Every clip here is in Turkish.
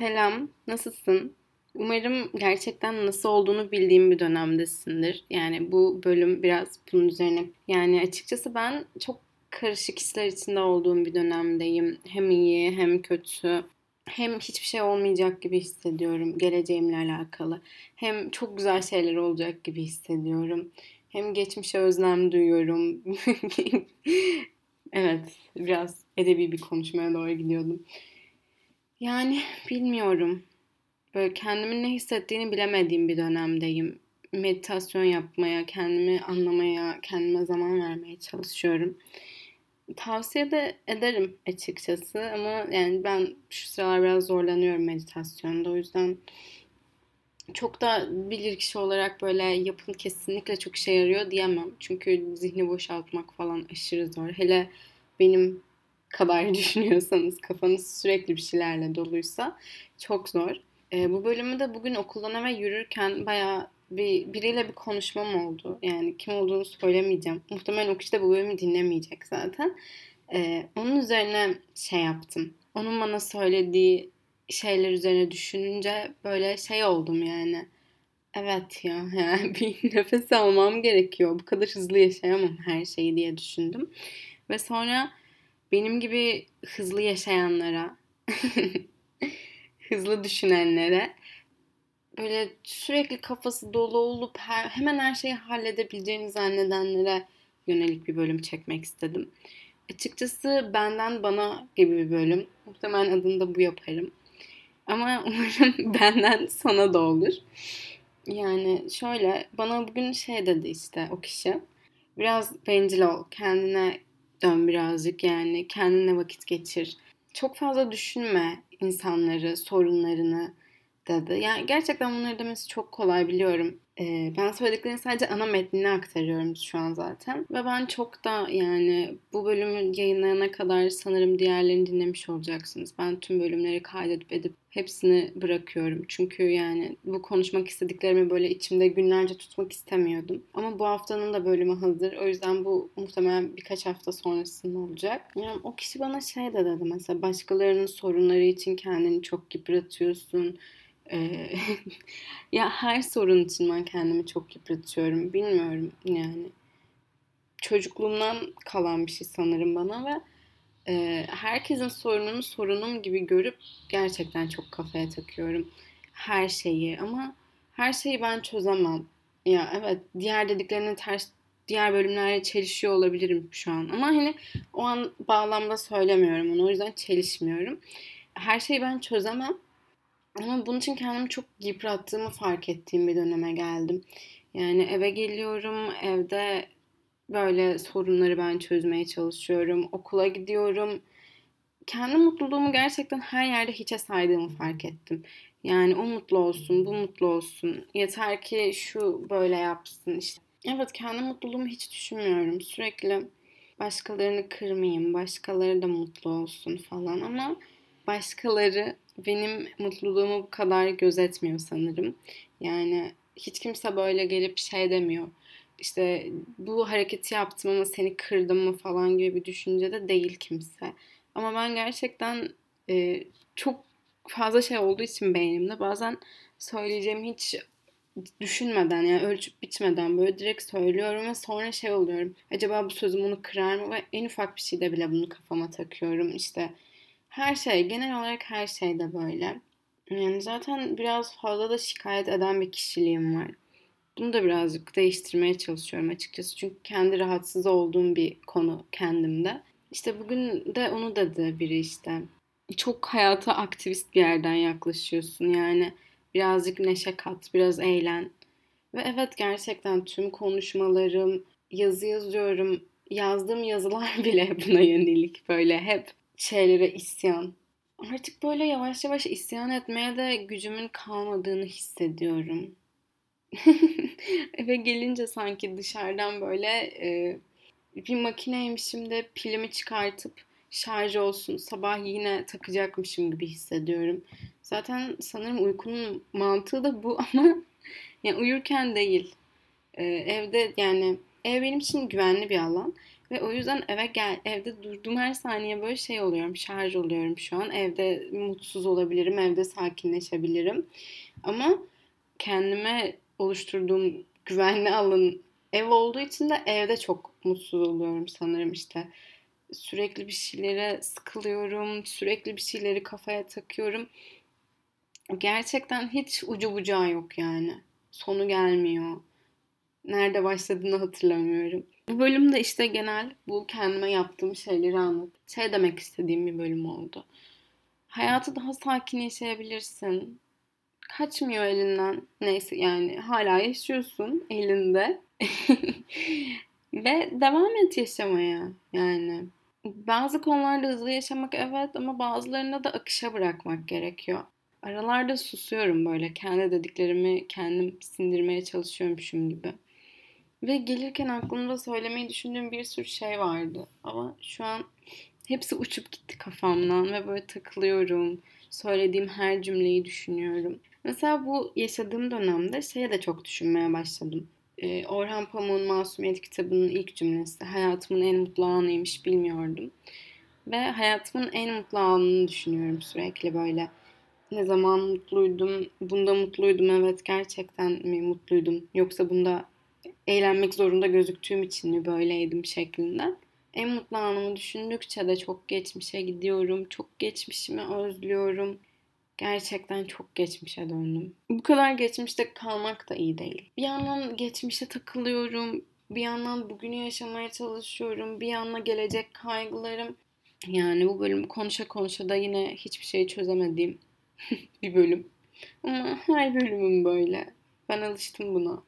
Selam, nasılsın? Umarım gerçekten nasıl olduğunu bildiğim bir dönemdesindir. Yani bu bölüm biraz bunun üzerine. Yani açıkçası ben çok karışık hisler içinde olduğum bir dönemdeyim. Hem iyi hem kötü. Hem hiçbir şey olmayacak gibi hissediyorum geleceğimle alakalı. Hem çok güzel şeyler olacak gibi hissediyorum. Hem geçmişe özlem duyuyorum. evet, biraz edebi bir konuşmaya doğru gidiyordum. Yani bilmiyorum. Böyle kendimin ne hissettiğini bilemediğim bir dönemdeyim. Meditasyon yapmaya, kendimi anlamaya, kendime zaman vermeye çalışıyorum. Tavsiye de ederim açıkçası ama yani ben şu sıralar biraz zorlanıyorum meditasyonda. O yüzden çok da bilir kişi olarak böyle yapın kesinlikle çok işe yarıyor diyemem. Çünkü zihni boşaltmak falan aşırı zor. Hele benim kadar düşünüyorsanız kafanız sürekli bir şeylerle doluysa çok zor. E, bu bölümü de bugün okuldan eve yürürken bayağı bir biriyle bir konuşmam oldu. Yani kim olduğunu söylemeyeceğim. Muhtemelen o kişi de bu bölümü dinlemeyecek zaten. E, onun üzerine şey yaptım. Onun bana söylediği şeyler üzerine düşününce böyle şey oldum yani. Evet ya yani bir nefes almam gerekiyor. Bu kadar hızlı yaşayamam her şeyi diye düşündüm. Ve sonra benim gibi hızlı yaşayanlara, hızlı düşünenlere böyle sürekli kafası dolu olup her, hemen her şeyi halledebileceğini zannedenlere yönelik bir bölüm çekmek istedim. Açıkçası benden bana gibi bir bölüm. Muhtemelen adını da bu yaparım. Ama umarım benden sana da olur. Yani şöyle bana bugün şey dedi işte o kişi. Biraz bencil ol. Kendine dön birazcık yani kendine vakit geçir. Çok fazla düşünme insanları, sorunlarını dedi. Yani gerçekten bunları demesi çok kolay biliyorum. Ee, ben söylediklerini sadece ana metnini aktarıyorum şu an zaten. Ve ben çok da yani bu bölümü yayınlayana kadar sanırım diğerlerini dinlemiş olacaksınız. Ben tüm bölümleri kaydedip edip hepsini bırakıyorum. Çünkü yani bu konuşmak istediklerimi böyle içimde günlerce tutmak istemiyordum. Ama bu haftanın da bölümü hazır. O yüzden bu muhtemelen birkaç hafta sonrasında olacak. Yani o kişi bana şey de dedi mesela başkalarının sorunları için kendini çok yıpratıyorsun ya her sorun için ben kendimi çok yıpratıyorum. Bilmiyorum yani. Çocukluğumdan kalan bir şey sanırım bana ve e, herkesin sorununu sorunum gibi görüp gerçekten çok kafaya takıyorum. Her şeyi ama her şeyi ben çözemem. Ya evet diğer dediklerine ters diğer bölümlerle çelişiyor olabilirim şu an. Ama hani o an bağlamda söylemiyorum onu. O yüzden çelişmiyorum. Her şeyi ben çözemem ama bunun için kendimi çok yıprattığımı fark ettiğim bir döneme geldim. Yani eve geliyorum, evde böyle sorunları ben çözmeye çalışıyorum. Okula gidiyorum. Kendi mutluluğumu gerçekten her yerde hiçe saydığımı fark ettim. Yani o mutlu olsun, bu mutlu olsun. Yeter ki şu böyle yapsın işte. Evet kendi mutluluğumu hiç düşünmüyorum. Sürekli başkalarını kırmayayım, başkaları da mutlu olsun falan ama başkaları benim mutluluğumu bu kadar gözetmiyor sanırım. Yani hiç kimse böyle gelip şey demiyor. İşte bu hareketi yaptım ama seni kırdım mı falan gibi bir düşünce de değil kimse. Ama ben gerçekten e, çok fazla şey olduğu için beynimde bazen söyleyeceğimi hiç düşünmeden yani ölçüp bitmeden böyle direkt söylüyorum ve sonra şey oluyorum. Acaba bu sözüm onu kırar mı? Ve en ufak bir şeyde bile bunu kafama takıyorum. İşte her şey, genel olarak her şeyde böyle. Yani zaten biraz fazla da şikayet eden bir kişiliğim var. Bunu da birazcık değiştirmeye çalışıyorum açıkçası. Çünkü kendi rahatsız olduğum bir konu kendimde. İşte bugün de onu dedi biri işte. Çok hayata aktivist bir yerden yaklaşıyorsun. Yani birazcık neşe kat, biraz eğlen. Ve evet gerçekten tüm konuşmalarım, yazı yazıyorum. Yazdığım yazılar bile buna yönelik böyle hep şeylere isyan. Artık böyle yavaş yavaş isyan etmeye de gücümün kalmadığını hissediyorum. Eve gelince sanki dışarıdan böyle e, bir makineymişim de pilimi çıkartıp şarj olsun sabah yine takacakmışım gibi hissediyorum. Zaten sanırım uykunun mantığı da bu ama yani uyurken değil. Ee, evde yani ev benim için güvenli bir alan Ve o yüzden eve gel, evde durduğum her saniye böyle şey oluyorum, şarj oluyorum şu an. Evde mutsuz olabilirim, evde sakinleşebilirim. Ama kendime oluşturduğum güvenli alan ev olduğu için de evde çok mutsuz oluyorum sanırım işte. Sürekli bir şeylere sıkılıyorum, sürekli bir şeyleri kafaya takıyorum. Gerçekten hiç ucu bucağı yok yani. Sonu gelmiyor. Nerede başladığını hatırlamıyorum. Bu bölümde işte genel bu kendime yaptığım şeyleri anlat. Şey demek istediğim bir bölüm oldu. Hayatı daha sakin yaşayabilirsin. Kaçmıyor elinden. Neyse yani hala yaşıyorsun elinde. Ve devam et yaşamaya yani. Bazı konularda hızlı yaşamak evet ama bazılarında da akışa bırakmak gerekiyor. Aralarda susuyorum böyle. Kendi dediklerimi kendim sindirmeye çalışıyormuşum gibi. Ve gelirken aklımda söylemeyi düşündüğüm bir sürü şey vardı. Ama şu an hepsi uçup gitti kafamdan ve böyle takılıyorum. Söylediğim her cümleyi düşünüyorum. Mesela bu yaşadığım dönemde şeye de çok düşünmeye başladım. Ee, Orhan Pamuk'un Masumiyet kitabının ilk cümlesi. Hayatımın en mutlu anıymış bilmiyordum. Ve hayatımın en mutlu anını düşünüyorum sürekli böyle. Ne zaman mutluydum, bunda mutluydum evet gerçekten mi mutluydum yoksa bunda eğlenmek zorunda gözüktüğüm için mi böyleydim şeklinde. En mutlu anımı düşündükçe de çok geçmişe gidiyorum. Çok geçmişimi özlüyorum. Gerçekten çok geçmişe döndüm. Bu kadar geçmişte kalmak da iyi değil. Bir yandan geçmişe takılıyorum. Bir yandan bugünü yaşamaya çalışıyorum. Bir yandan gelecek kaygılarım. Yani bu bölüm konuşa konuşa da yine hiçbir şeyi çözemediğim bir bölüm. Ama her bölümüm böyle. Ben alıştım buna.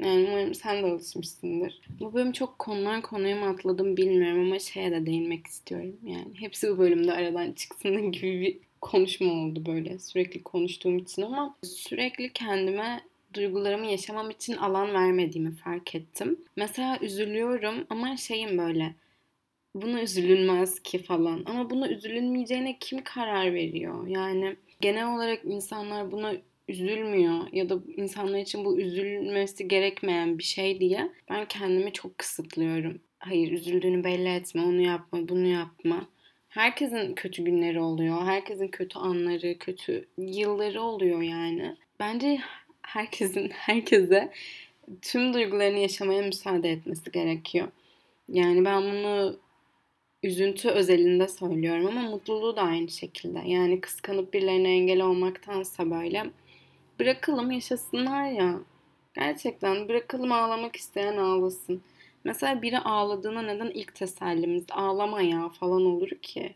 Yani umarım sen de alışmışsındır. Bu bölüm çok konudan konuya mı atladım bilmiyorum ama şeye de değinmek istiyorum. Yani hepsi bu bölümde aradan çıksın gibi bir konuşma oldu böyle sürekli konuştuğum için ama sürekli kendime duygularımı yaşamam için alan vermediğimi fark ettim. Mesela üzülüyorum ama şeyim böyle buna üzülünmez ki falan ama buna üzülünmeyeceğine kim karar veriyor? Yani genel olarak insanlar buna üzülmüyor ya da insanlar için bu üzülmesi gerekmeyen bir şey diye ben kendimi çok kısıtlıyorum. Hayır üzüldüğünü belli etme, onu yapma, bunu yapma. Herkesin kötü günleri oluyor. Herkesin kötü anları, kötü yılları oluyor yani. Bence herkesin herkese tüm duygularını yaşamaya müsaade etmesi gerekiyor. Yani ben bunu üzüntü özelinde söylüyorum ama mutluluğu da aynı şekilde. Yani kıskanıp birilerine engel olmaktansa böyle bırakalım yaşasınlar ya. Gerçekten bırakalım ağlamak isteyen ağlasın. Mesela biri ağladığına neden ilk tesellimiz ağlama ya falan olur ki?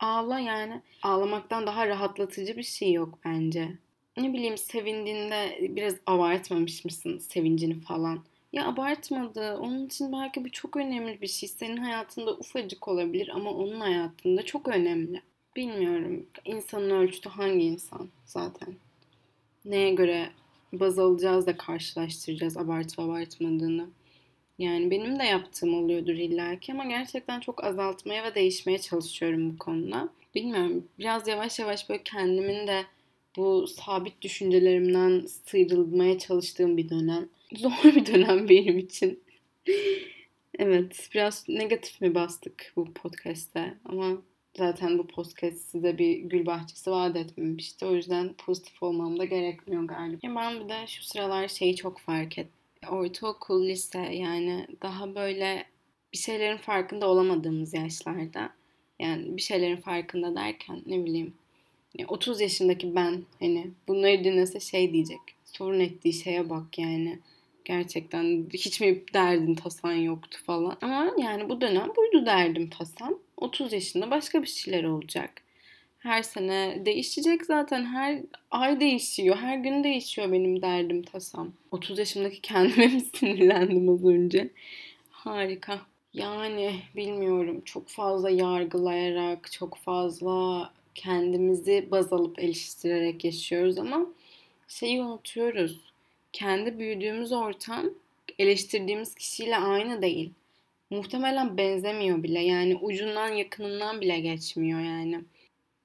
Ağla yani. Ağlamaktan daha rahatlatıcı bir şey yok bence. Ne bileyim sevindiğinde biraz abartmamış mısın sevincini falan. Ya abartmadı. Onun için belki bu çok önemli bir şey. Senin hayatında ufacık olabilir ama onun hayatında çok önemli. Bilmiyorum. İnsanın ölçütü hangi insan zaten. Neye göre baz alacağız da karşılaştıracağız abartıp abartmadığını. Yani benim de yaptığım oluyordur illaki ama gerçekten çok azaltmaya ve değişmeye çalışıyorum bu konuda. Bilmiyorum biraz yavaş yavaş böyle kendimin de bu sabit düşüncelerimden sıyrılmaya çalıştığım bir dönem. Zor bir dönem benim için. evet biraz negatif mi bastık bu podcast'te ama zaten bu podcast size bir gül bahçesi vaat etmemişti. O yüzden pozitif olmam da gerekmiyor galiba. Ben bir de şu sıralar şeyi çok fark ettim ortaokul, lise yani daha böyle bir şeylerin farkında olamadığımız yaşlarda yani bir şeylerin farkında derken ne bileyim 30 yaşındaki ben hani bunları dinlese şey diyecek. Sorun ettiği şeye bak yani. Gerçekten hiç mi derdin tasan yoktu falan. Ama yani bu dönem buydu derdim tasam. 30 yaşında başka bir şeyler olacak. Her sene değişecek zaten. Her ay değişiyor. Her gün değişiyor benim derdim tasam. 30 yaşımdaki kendime mi sinirlendim az önce? Harika. Yani bilmiyorum. Çok fazla yargılayarak, çok fazla kendimizi baz alıp eleştirerek yaşıyoruz ama şeyi unutuyoruz. Kendi büyüdüğümüz ortam eleştirdiğimiz kişiyle aynı değil. Muhtemelen benzemiyor bile. Yani ucundan yakınından bile geçmiyor yani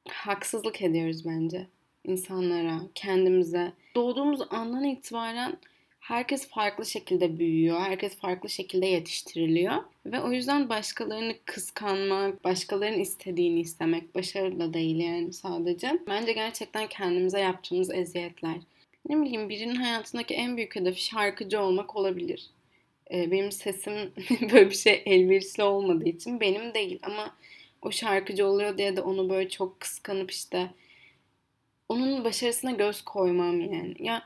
haksızlık ediyoruz bence insanlara, kendimize. Doğduğumuz andan itibaren herkes farklı şekilde büyüyor, herkes farklı şekilde yetiştiriliyor ve o yüzden başkalarını kıskanmak, başkalarının istediğini istemek başarılı da değil yani sadece. Bence gerçekten kendimize yaptığımız eziyetler. Ne bileyim birinin hayatındaki en büyük hedefi şarkıcı olmak olabilir. Ee, benim sesim böyle bir şey elverişli olmadığı için benim değil ama o şarkıcı oluyor diye de onu böyle çok kıskanıp işte onun başarısına göz koymam yani. Ya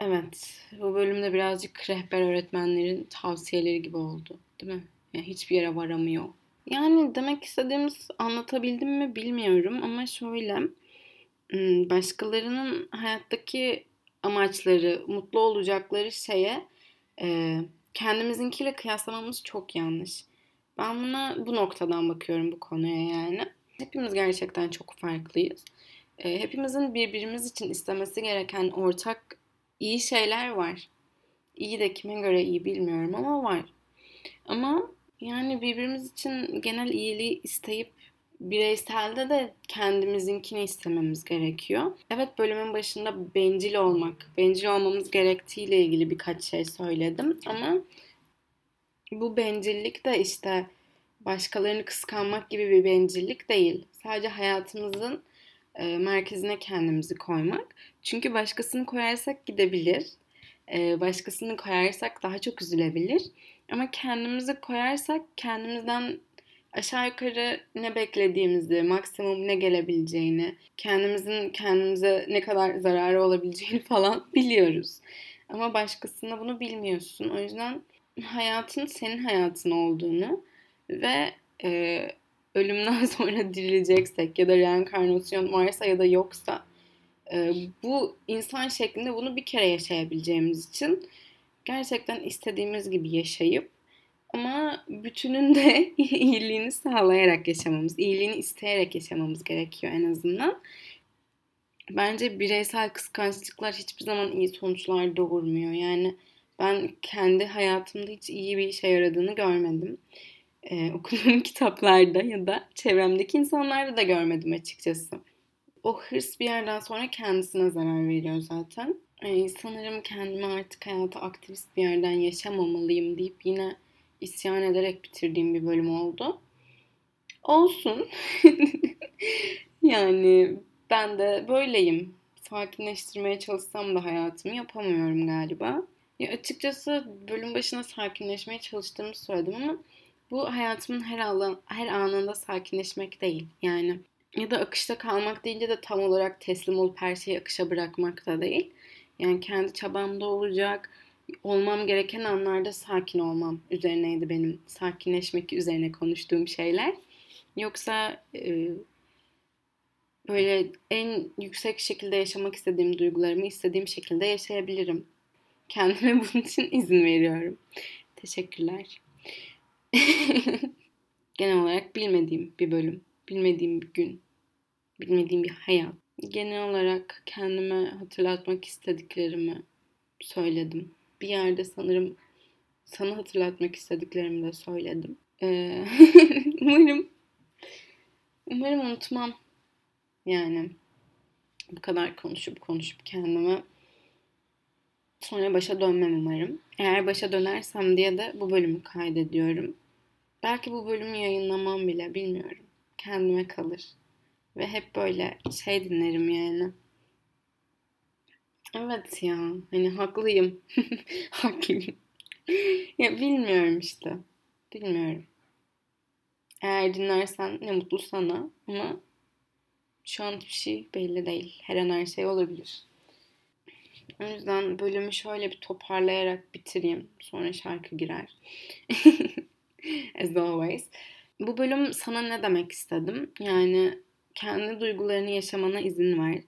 evet bu bölümde birazcık rehber öğretmenlerin tavsiyeleri gibi oldu değil mi? Yani hiçbir yere varamıyor. Yani demek istediğimiz anlatabildim mi bilmiyorum ama şöyle hmm, başkalarının hayattaki amaçları, mutlu olacakları şeye e, kendimizinkiyle kıyaslamamız çok yanlış. Ben buna bu noktadan bakıyorum bu konuya yani. Hepimiz gerçekten çok farklıyız. E, hepimizin birbirimiz için istemesi gereken ortak iyi şeyler var. İyi de kime göre iyi bilmiyorum ama var. Ama yani birbirimiz için genel iyiliği isteyip bireyselde de kendimizinkini istememiz gerekiyor. Evet bölümün başında bencil olmak, bencil olmamız gerektiğiyle ilgili birkaç şey söyledim ama bu bencillik de işte başkalarını kıskanmak gibi bir bencillik değil. Sadece hayatımızın e, merkezine kendimizi koymak. Çünkü başkasını koyarsak gidebilir. E, başkasını koyarsak daha çok üzülebilir. Ama kendimizi koyarsak kendimizden aşağı yukarı ne beklediğimizi, maksimum ne gelebileceğini, kendimizin kendimize ne kadar zararı olabileceğini falan biliyoruz. Ama başkasında bunu bilmiyorsun. O yüzden hayatın senin hayatın olduğunu ve e, ölümden sonra dirileceksek ya da reenkarnasyon varsa ya da yoksa e, bu insan şeklinde bunu bir kere yaşayabileceğimiz için gerçekten istediğimiz gibi yaşayıp ama bütünün de iyiliğini sağlayarak yaşamamız, iyiliğini isteyerek yaşamamız gerekiyor en azından. Bence bireysel kıskançlıklar hiçbir zaman iyi sonuçlar doğurmuyor. Yani ben kendi hayatımda hiç iyi bir işe yaradığını görmedim. Ee, okuduğum kitaplarda ya da çevremdeki insanlarda da görmedim açıkçası. O hırs bir yerden sonra kendisine zarar veriyor zaten. Ee, sanırım kendimi artık hayata aktivist bir yerden yaşamamalıyım deyip yine isyan ederek bitirdiğim bir bölüm oldu. Olsun. yani ben de böyleyim. Sakinleştirmeye çalışsam da hayatımı yapamıyorum galiba. Ya açıkçası bölüm başına sakinleşmeye çalıştığımı söyledim ama bu hayatımın her, alan, her anında sakinleşmek değil. Yani ya da akışta kalmak deyince de tam olarak teslim olup her şeyi akışa bırakmak da değil. Yani kendi çabamda olacak, olmam gereken anlarda sakin olmam üzerineydi benim sakinleşmek üzerine konuştuğum şeyler. Yoksa e, böyle en yüksek şekilde yaşamak istediğim duygularımı istediğim şekilde yaşayabilirim. Kendime bunun için izin veriyorum. Teşekkürler. Genel olarak bilmediğim bir bölüm, bilmediğim bir gün, bilmediğim bir hayat. Genel olarak kendime hatırlatmak istediklerimi söyledim bir yerde sanırım sana hatırlatmak istediklerimi de söyledim. Ee, umarım umarım unutmam. Yani bu kadar konuşup konuşup kendime sonra başa dönmem umarım. Eğer başa dönersem diye de bu bölümü kaydediyorum. Belki bu bölümü yayınlamam bile bilmiyorum. Kendime kalır. Ve hep böyle şey dinlerim yani. Evet ya. Hani haklıyım. haklıyım. ya bilmiyorum işte. Bilmiyorum. Eğer dinlersen ne mutlu sana ama şu an hiçbir şey belli değil. Her an her şey olabilir. O yüzden bölümü şöyle bir toparlayarak bitireyim. Sonra şarkı girer. As always. Bu bölüm sana ne demek istedim? Yani kendi duygularını yaşamana izin ver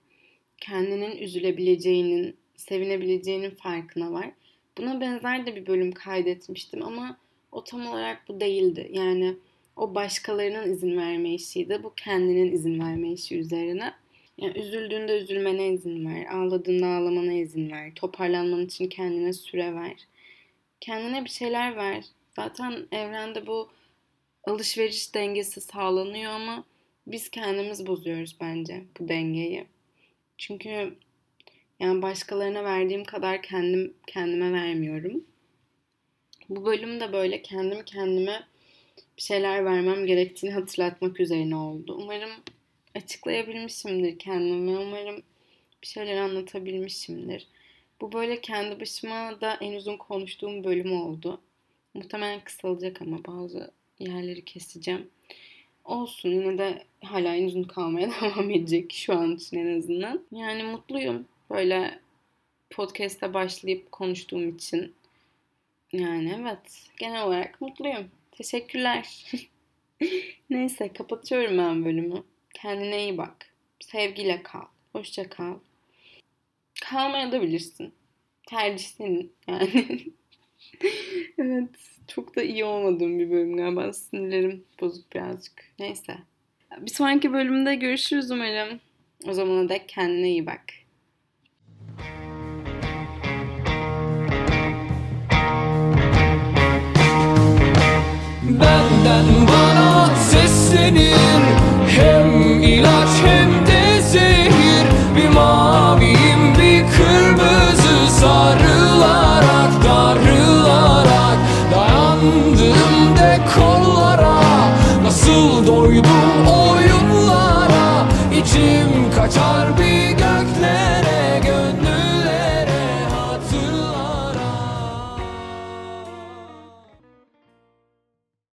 kendinin üzülebileceğinin, sevinebileceğinin farkına var. Buna benzer de bir bölüm kaydetmiştim ama o tam olarak bu değildi. Yani o başkalarının izin verme işiydi. Bu kendinin izin verme işi üzerine. Yani üzüldüğünde üzülmene izin ver. Ağladığında ağlamana izin ver. Toparlanman için kendine süre ver. Kendine bir şeyler ver. Zaten evrende bu alışveriş dengesi sağlanıyor ama biz kendimiz bozuyoruz bence bu dengeyi. Çünkü Yani başkalarına verdiğim kadar kendim kendime vermiyorum. Bu bölüm de böyle kendim kendime bir şeyler vermem gerektiğini hatırlatmak üzerine oldu. Umarım açıklayabilmişimdir kendimi. Umarım bir şeyler anlatabilmişimdir. Bu böyle kendi başıma da en uzun konuştuğum bölüm oldu. Muhtemelen kısalacak ama bazı yerleri keseceğim. Olsun yine de hala en uzun kalmaya devam edecek şu an için en azından. Yani mutluyum böyle podcast'a başlayıp konuştuğum için. Yani evet genel olarak mutluyum. Teşekkürler. Neyse kapatıyorum ben bölümü. Kendine iyi bak. Sevgiyle kal. Hoşça kal. Kalmaya da bilirsin. Tercih senin yani. evet çok da iyi olmadığım bir bölüm galiba. Sinirlerim bozuk birazcık. Neyse. Bir sonraki bölümde görüşürüz umarım. O zamana dek kendine iyi bak.